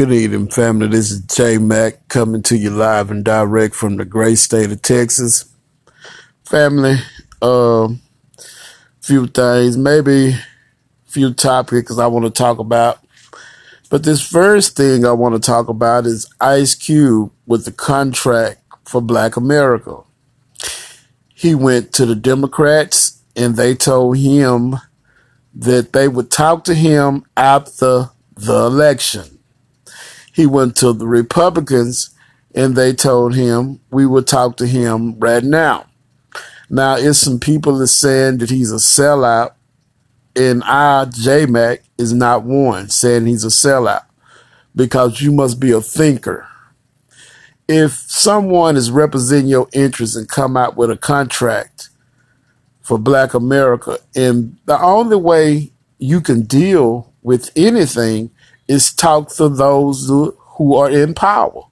Good evening, family. This is J Mac coming to you live and direct from the great state of Texas. Family, uh, few things, maybe a few topics I want to talk about. But this first thing I want to talk about is Ice Cube with the contract for Black America. He went to the Democrats and they told him that they would talk to him after the election. He went to the Republicans and they told him we will talk to him right now. Now, it's some people that saying that he's a sellout, and I, JMac, is not one saying he's a sellout because you must be a thinker. If someone is representing your interests and come out with a contract for Black America, and the only way you can deal with anything is talk to those who are in power.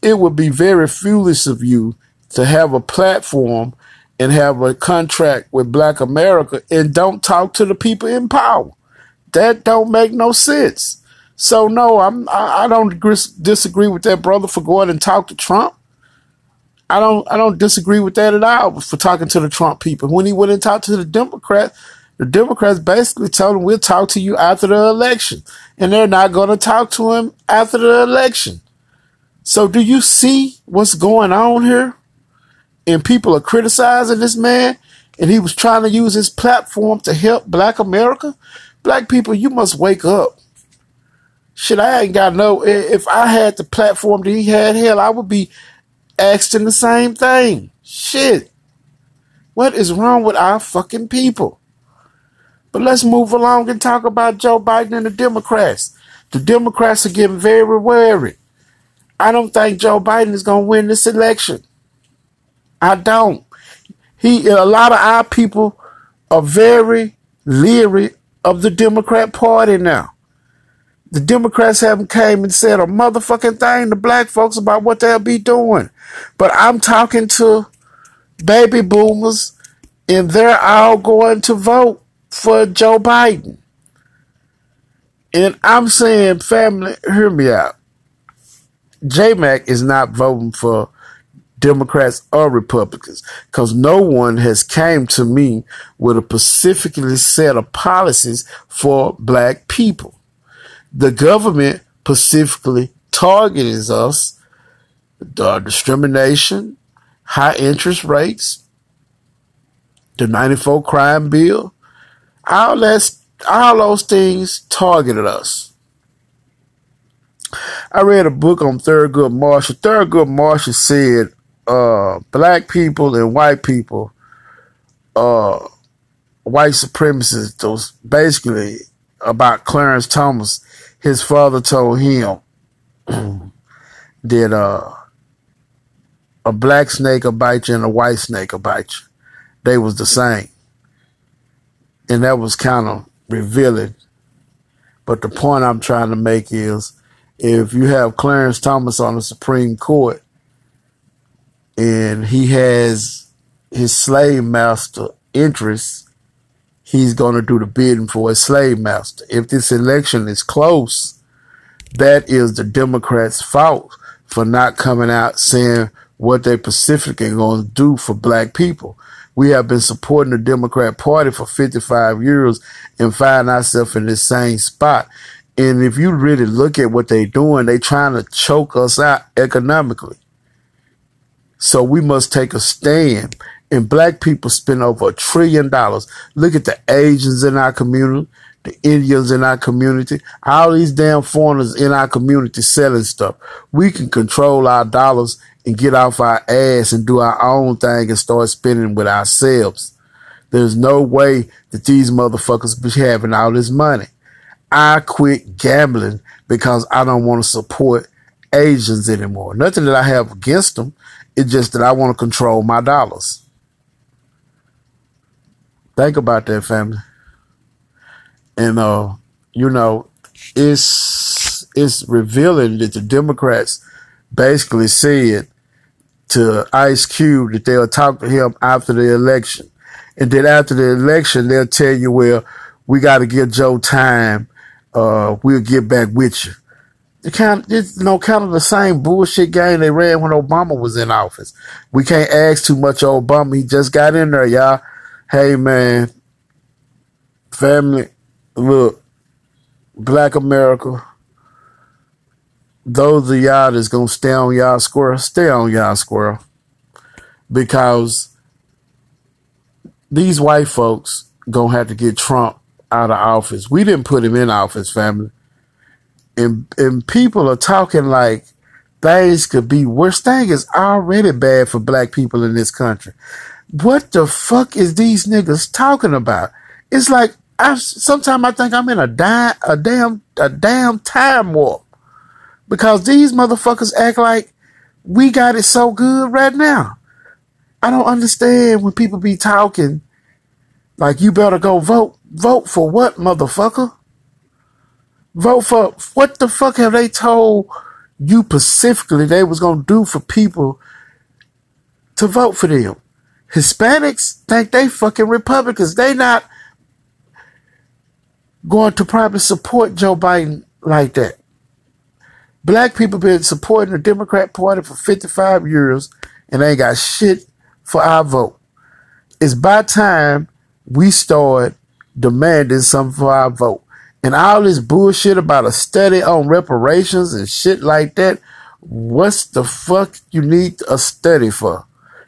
It would be very foolish of you to have a platform and have a contract with Black America and don't talk to the people in power. That don't make no sense. So no, I'm I, I don't disagree with that brother for going and talk to Trump. I don't I don't disagree with that at all for talking to the Trump people. When he went and talked to the Democrats, the Democrats basically told him, we'll talk to you after the election. And they're not going to talk to him after the election. So do you see what's going on here? And people are criticizing this man. And he was trying to use his platform to help black America. Black people, you must wake up. Shit, I ain't got no. If I had the platform that he had, hell, I would be asking the same thing. Shit. What is wrong with our fucking people? But let's move along and talk about Joe Biden and the Democrats. The Democrats are getting very wary. I don't think Joe Biden is going to win this election. I don't. He, a lot of our people are very leery of the Democrat Party now. The Democrats haven't came and said a motherfucking thing to black folks about what they'll be doing. But I'm talking to baby boomers and they're all going to vote for Joe Biden. And I'm saying, family, hear me out. J Mac is not voting for Democrats or Republicans because no one has came to me with a specifically set of policies for black people. The government specifically targets us, the discrimination, high interest rates, the 94 crime bill, all that, all those things targeted us. I read a book on Thurgood Marshall. Thurgood Marshall said, uh, black people and white people, uh, white supremacists, those basically about Clarence Thomas, his father told him that, uh, a black snake will bite you and a white snake will bite you. They was the same and that was kind of revealing. But the point I'm trying to make is if you have Clarence Thomas on the Supreme Court and he has his slave master interests, he's going to do the bidding for his slave master. If this election is close, that is the Democrats' fault for not coming out saying what they specifically going to do for black people. We have been supporting the Democrat Party for 55 years and find ourselves in the same spot. And if you really look at what they're doing, they're trying to choke us out economically. So we must take a stand. And black people spend over a trillion dollars. Look at the Asians in our community, the Indians in our community, all these damn foreigners in our community selling stuff. We can control our dollars and get off our ass and do our own thing and start spending with ourselves. There's no way that these motherfuckers be having all this money. I quit gambling because I don't want to support Asians anymore. Nothing that I have against them. It's just that I want to control my dollars. Think about that, family. And uh, you know, it's it's revealing that the Democrats basically said to Ice Cube that they'll talk to him after the election. And then after the election, they'll tell you, well, we got to give Joe time. Uh, we'll get back with you. the kind, it's, you know, kind of the same bullshit game they ran when Obama was in office. We can't ask too much of Obama. He just got in there, y'all. Hey, man, family, look, Black America, those the y'all that's gonna stay on y'all square, stay on y'all square. Because these white folks gonna have to get Trump out of office. We didn't put him in office, family. And and people are talking like things could be worse. Thing is already bad for black people in this country. What the fuck is these niggas talking about? It's like I sometimes I think I'm in a di- a damn a damn time warp because these motherfuckers act like we got it so good right now. I don't understand when people be talking like you better go vote. Vote for what, motherfucker? Vote for what the fuck have they told you specifically they was gonna do for people to vote for them? Hispanics think they fucking Republicans. They not going to probably support Joe Biden like that. Black people been supporting the Democrat Party for 55 years and ain't got shit for our vote. It's by time we start demanding something for our vote. And all this bullshit about a study on reparations and shit like that, what's the fuck you need a study for?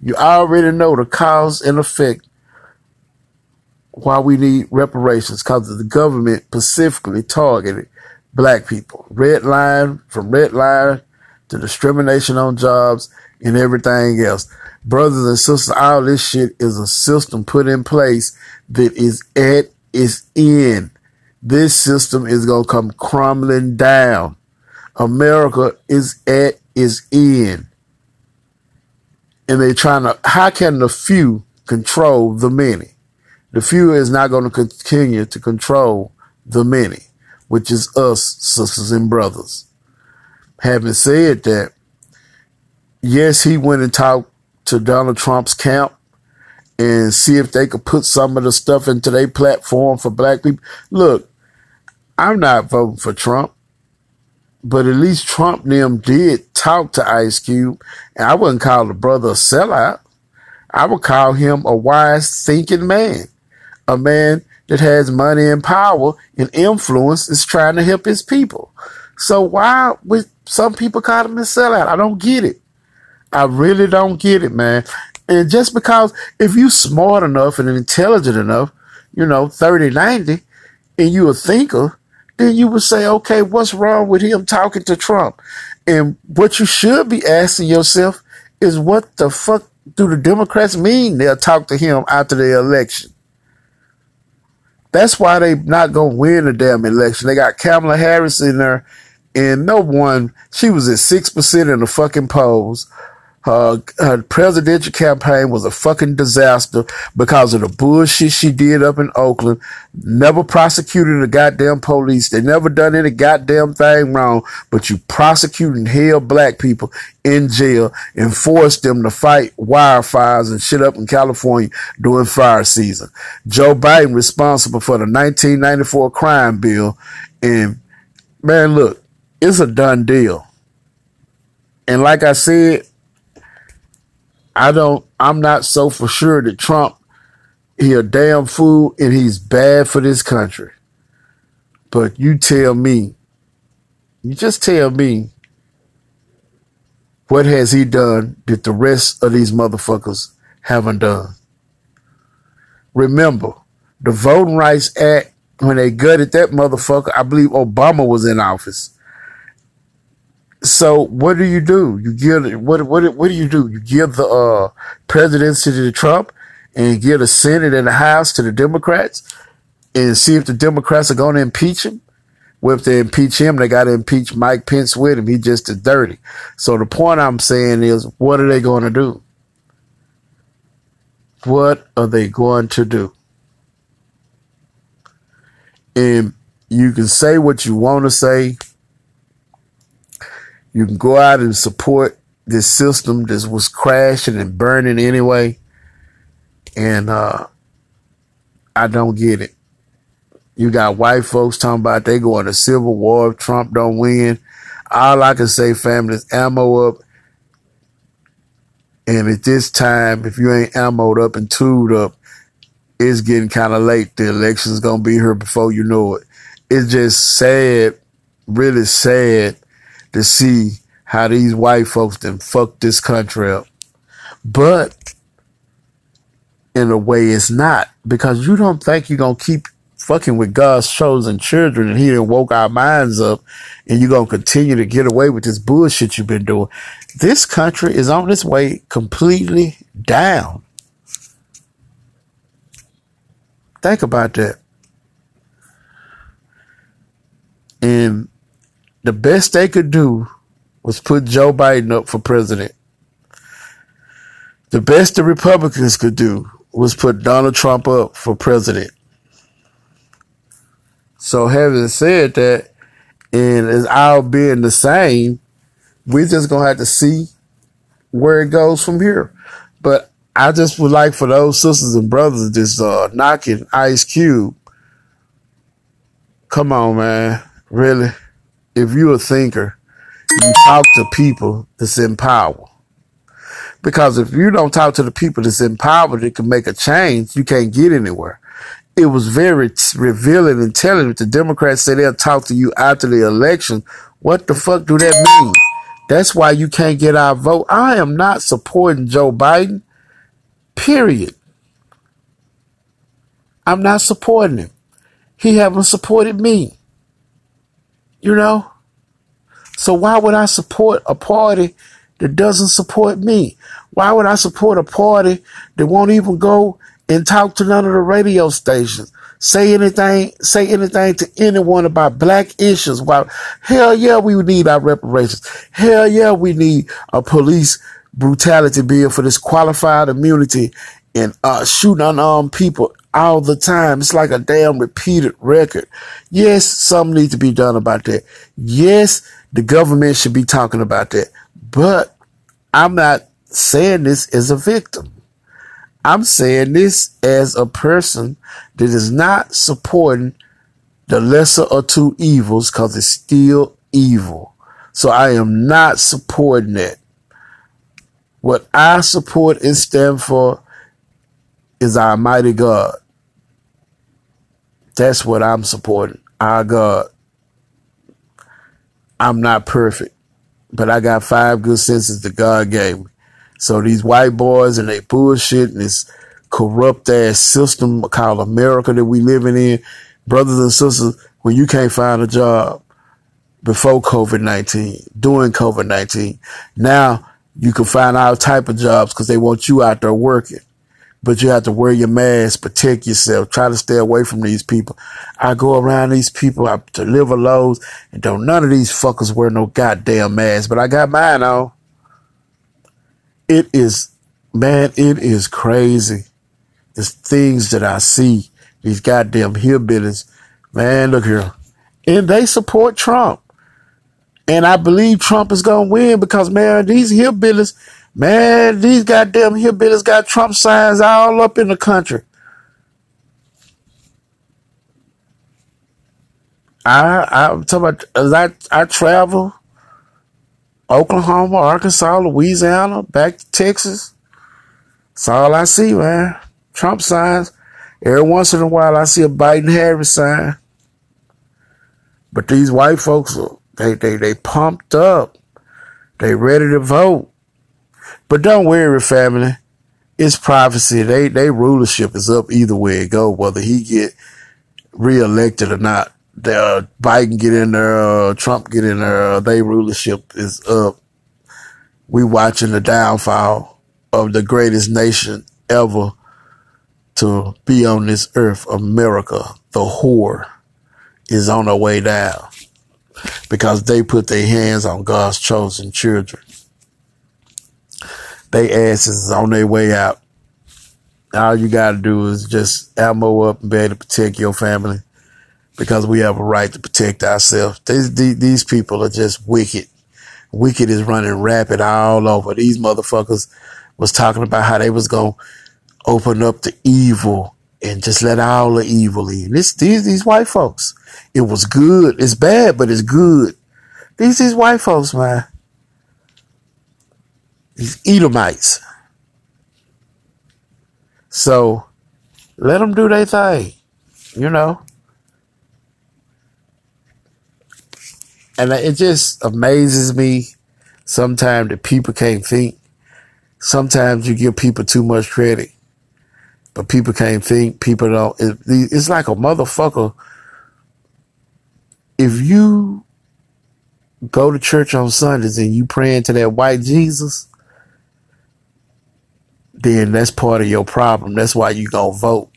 You already know the cause and effect why we need reparations because the government specifically targeted black people. Red line from red line to discrimination on jobs and everything else. Brothers and sisters, all this shit is a system put in place that is at its end. This system is going to come crumbling down. America is at its end. And they're trying to, how can the few control the many? The few is not going to continue to control the many, which is us, sisters and brothers. Having said that, yes, he went and talked to Donald Trump's camp and see if they could put some of the stuff into their platform for black people. Look, I'm not voting for Trump, but at least Trump them did talk to Ice Cube, and I wouldn't call the brother a sellout. I would call him a wise thinking man a man that has money and power and influence is trying to help his people. So why would some people call him a sellout? I don't get it. I really don't get it, man. And just because if you smart enough and intelligent enough, you know, 30, 90, and you a thinker, then you would say, okay, what's wrong with him talking to Trump? And what you should be asking yourself is what the fuck do the Democrats mean they'll talk to him after the election? That's why they not gonna win the damn election. They got Kamala Harris in there, and no one. She was at six percent in the fucking polls. Her, her presidential campaign was a fucking disaster because of the bullshit she did up in Oakland. Never prosecuted the goddamn police. They never done any goddamn thing wrong, but you prosecute and black people in jail and forced them to fight wildfires and shit up in California during fire season. Joe Biden responsible for the 1994 crime bill. And man, look, it's a done deal. And like I said, I don't, I'm not so for sure that Trump, he a damn fool and he's bad for this country. But you tell me, you just tell me, what has he done that the rest of these motherfuckers haven't done? Remember, the Voting Rights Act, when they gutted that motherfucker, I believe Obama was in office. So what do you do? You give what what what do you do? You give the uh, presidency to Trump and give the Senate and the House to the Democrats and see if the Democrats are going to impeach him. Well, if they impeach him, they got to impeach Mike Pence with him. He just is dirty. So the point I'm saying is, what are they going to do? What are they going to do? And you can say what you want to say you can go out and support this system that was crashing and burning anyway. And uh, I don't get it. You got white folks talking about they going to civil war if Trump don't win. All I can say, family, is ammo up. And at this time, if you ain't ammoed up and tooled up, it's getting kind of late. The election's gonna be here before you know it. It's just sad, really sad to see how these white folks then fuck this country up. But in a way, it's not because you don't think you're gonna keep fucking with God's chosen children and He didn't woke our minds up, and you're gonna continue to get away with this bullshit you've been doing. This country is on its way completely down. Think about that. And the best they could do was put Joe Biden up for president. The best the Republicans could do was put Donald Trump up for president. So having said that, and as all being the same, we're just gonna have to see where it goes from here. But I just would like for those sisters and brothers just uh, knocking Ice Cube. Come on, man. Really? If you're a thinker, you talk to people that's in power. Because if you don't talk to the people that's in power that can make a change, you can't get anywhere. It was very revealing and telling if the Democrats say they'll talk to you after the election. What the fuck do that mean? That's why you can't get our vote. I am not supporting Joe Biden. Period. I'm not supporting him. He haven't supported me. You know? So why would I support a party that doesn't support me? Why would I support a party that won't even go and talk to none of the radio stations? Say anything, say anything to anyone about black issues. Why, hell yeah, we need our reparations. Hell yeah, we need a police brutality bill for this qualified immunity and uh, shooting unarmed people all the time. It's like a damn repeated record. Yes, something needs to be done about that. Yes, the government should be talking about that. But I'm not saying this as a victim. I'm saying this as a person that is not supporting the lesser of two evils because it's still evil. So I am not supporting that. What I support and stand for is our mighty God. That's what I'm supporting. Our uh, God. I'm not perfect, but I got five good senses that God gave me. So these white boys and they bullshit and this corrupt ass system called America that we living in, brothers and sisters, when you can't find a job before COVID-19, during COVID-19, now you can find all type of jobs because they want you out there working. But you have to wear your mask, protect yourself, try to stay away from these people. I go around these people, I deliver loads, and don't none of these fuckers wear no goddamn mask. But I got mine on. It is, man, it is crazy. The things that I see, these goddamn hillbillies, man, look here. And they support Trump. And I believe Trump is going to win because, man, these hillbillies, man, these goddamn hillbillies got Trump signs all up in the country. I, I'm talking about, as I, I travel Oklahoma, Arkansas, Louisiana, back to Texas. That's all I see, man. Trump signs. Every once in a while, I see a Biden Harris sign. But these white folks, they, they, they pumped up. They ready to vote. But don't worry, family. It's prophecy. They, they rulership is up either way it go, whether he get reelected or not the uh, Biden get in there, uh, Trump get in there, uh, they rulership is up. We watching the downfall of the greatest nation ever to be on this earth, America. The whore is on her way down because they put their hands on God's chosen children. They asses is on their way out. All you gotta do is just ammo up and be able to protect your family because we have a right to protect ourselves. These, these people are just wicked. Wicked is running rapid all over. These motherfuckers was talking about how they was going to open up the evil and just let all the evil in. This, these, these white folks. It was good. It's bad, but it's good These these white folks, man. These Edomites. So let them do their thing, you know. And it just amazes me sometimes that people can't think. Sometimes you give people too much credit, but people can't think. People don't. it's like a motherfucker. If you go to church on Sundays and you praying to that white Jesus, then that's part of your problem. That's why you gonna vote.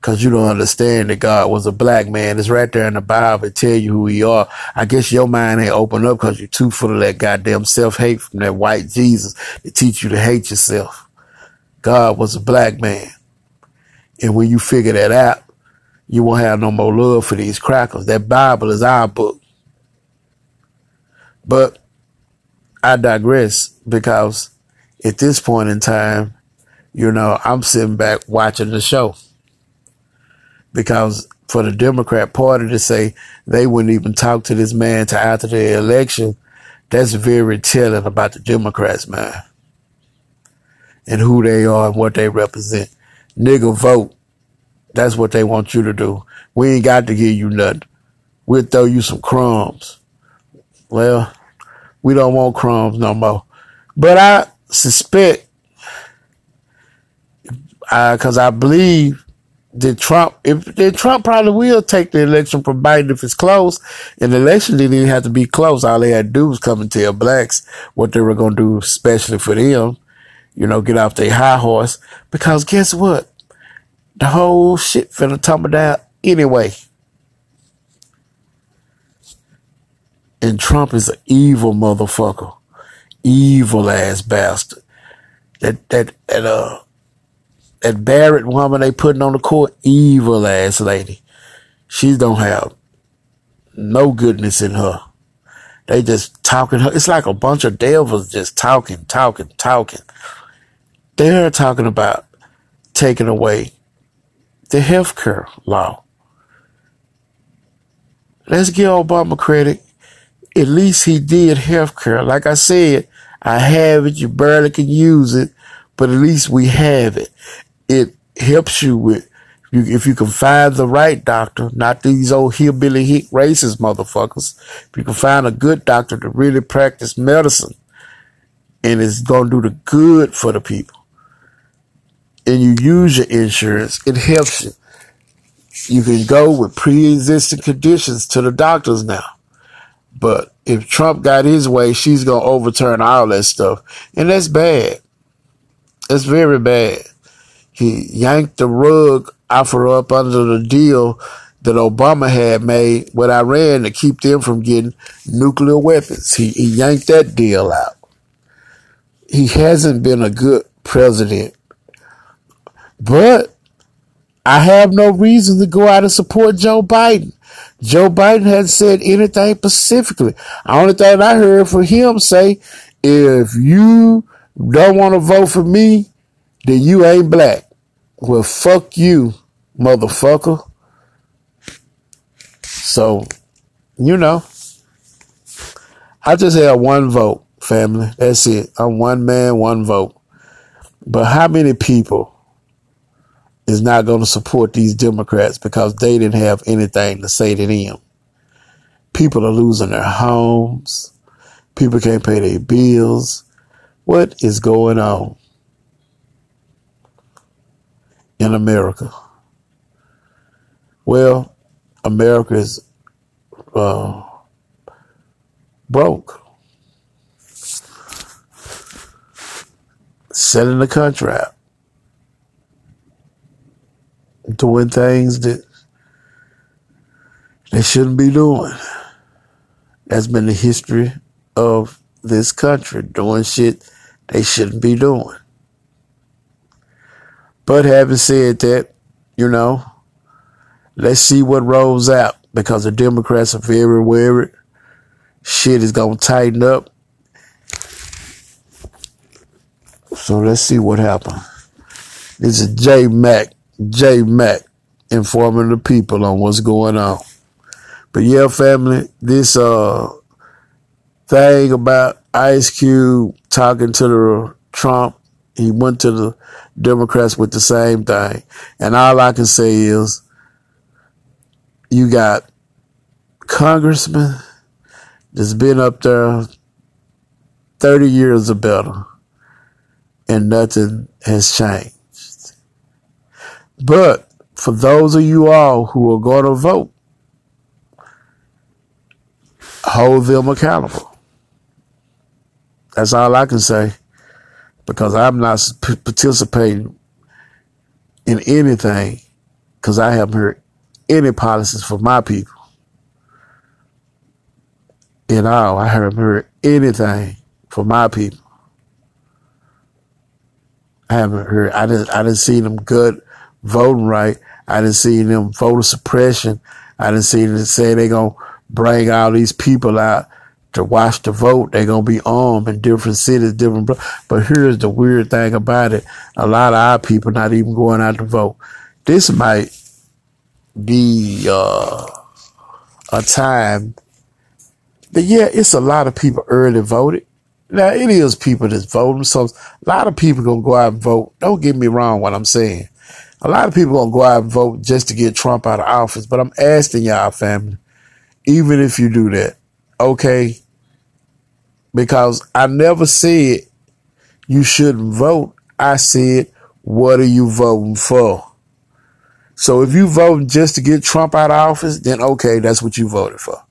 Cause you don't understand that God was a black man. It's right there in the Bible. It tell you who he are. I guess your mind ain't open up cause you're too full of that goddamn self-hate from that white Jesus to teach you to hate yourself. God was a black man. And when you figure that out, you won't have no more love for these crackers. That Bible is our book. But I digress because at this point in time, you know, I'm sitting back watching the show because for the Democrat Party to say they wouldn't even talk to this man to after the election, that's very telling about the Democrats, man, and who they are and what they represent. Nigga, vote. That's what they want you to do. We ain't got to give you nothing. We'll throw you some crumbs. Well, we don't want crumbs no more. But I suspect, uh, because I, I believe that Trump, if that Trump probably will take the election from Biden if it's close, and the election didn't even have to be close. All they had to do was come and tell blacks what they were going to do, especially for them. You know, get off their high horse. Because guess what? The whole shit finna tumble down anyway. And Trump is an evil motherfucker evil ass bastard. That that that uh that Barrett woman they putting on the court, evil ass lady. She don't have no goodness in her. They just talking her. It's like a bunch of devils just talking, talking, talking. They're talking about taking away the health care law. Let's give Obama credit. At least he did health care. Like I said, I have it. You barely can use it, but at least we have it. It helps you with, if you can find the right doctor, not these old hillbilly hick racist motherfuckers. If you can find a good doctor to really practice medicine and it's going to do the good for the people and you use your insurance, it helps you. You can go with pre-existing conditions to the doctors now. But if Trump got his way, she's going to overturn all that stuff. And that's bad. That's very bad. He yanked the rug off her up under the deal that Obama had made with Iran to keep them from getting nuclear weapons. He, he yanked that deal out. He hasn't been a good president. But I have no reason to go out and support Joe Biden. Joe Biden hasn't said anything specifically. The only thing I heard from him say, if you don't want to vote for me, then you ain't black. Well, fuck you, motherfucker. So, you know, I just have one vote, family. That's it. I'm one man, one vote. But how many people is not going to support these Democrats because they didn't have anything to say to them. People are losing their homes. People can't pay their bills. What is going on in America? Well, America is uh, broke. Selling the country doing things that they shouldn't be doing. That's been the history of this country, doing shit they shouldn't be doing. But having said that, you know, let's see what rolls out because the Democrats are very wary. Shit is going to tighten up. So let's see what happens. This is J Mac J Mac informing the people on what's going on. But yeah, family, this uh thing about Ice Cube talking to the Trump. He went to the Democrats with the same thing. And all I can say is you got congressmen that's been up there 30 years or better and nothing has changed. But for those of you all who are going to vote, hold them accountable. That's all I can say because I'm not participating in anything because I haven't heard any policies for my people. In all, I haven't heard anything for my people. I haven't heard. I didn't. I didn't see them good voting right. I didn't see them voter suppression. I didn't see them say they're gonna bring all these people out to watch the vote. They're gonna be armed in different cities, different. But here's the weird thing about it: a lot of our people not even going out to vote. This might be uh, a time. But yeah, it's a lot of people early voted. Now it is people that's voting, so a lot of people gonna go out and vote. Don't get me wrong, what I'm saying. A lot of people gonna go out and vote just to get Trump out of office. But I'm asking y'all, family, even if you do that, okay? Because I never said you shouldn't vote. I said, what are you voting for? So if you voting just to get Trump out of office, then okay, that's what you voted for.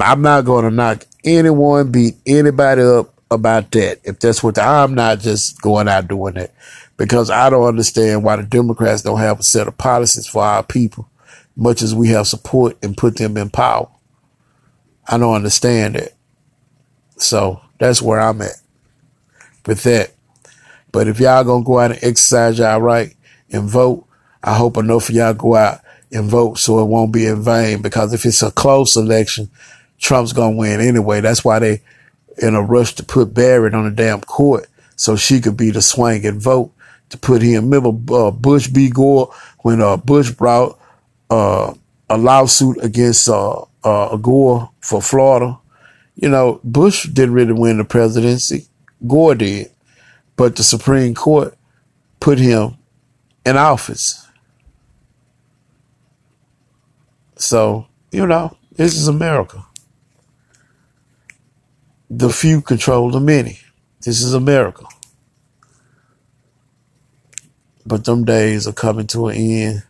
I'm not going to knock anyone, beat anybody up about that. If that's what the, I'm not just going out doing that because I don't understand why the Democrats don't have a set of policies for our people, much as we have support and put them in power. I don't understand it. So that's where I'm at with that. But if y'all gonna go out and exercise y'all right and vote, I hope enough of y'all go out and vote so it won't be in vain. Because if it's a close election, Trump's gonna win anyway. That's why they in a rush to put Barrett on the damn court so she could be the swing and vote to put him. Remember uh, Bush v. Gore when uh, Bush brought uh, a lawsuit against uh, uh, Gore for Florida. You know, Bush didn't really win the presidency. Gore did, but the Supreme Court put him in office. So you know, this is America the few control the many. This is America. But them days are coming to an end.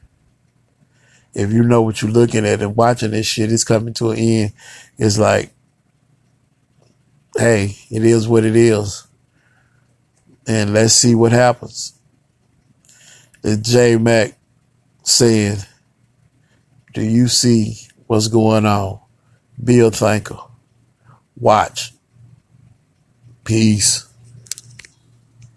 If you know what you're looking at and watching this shit, it's coming to an end. It's like, hey, it is what it is. And let's see what happens. It's J Mac saying, Do you see what's going on? Be a thinker. Watch. Peace.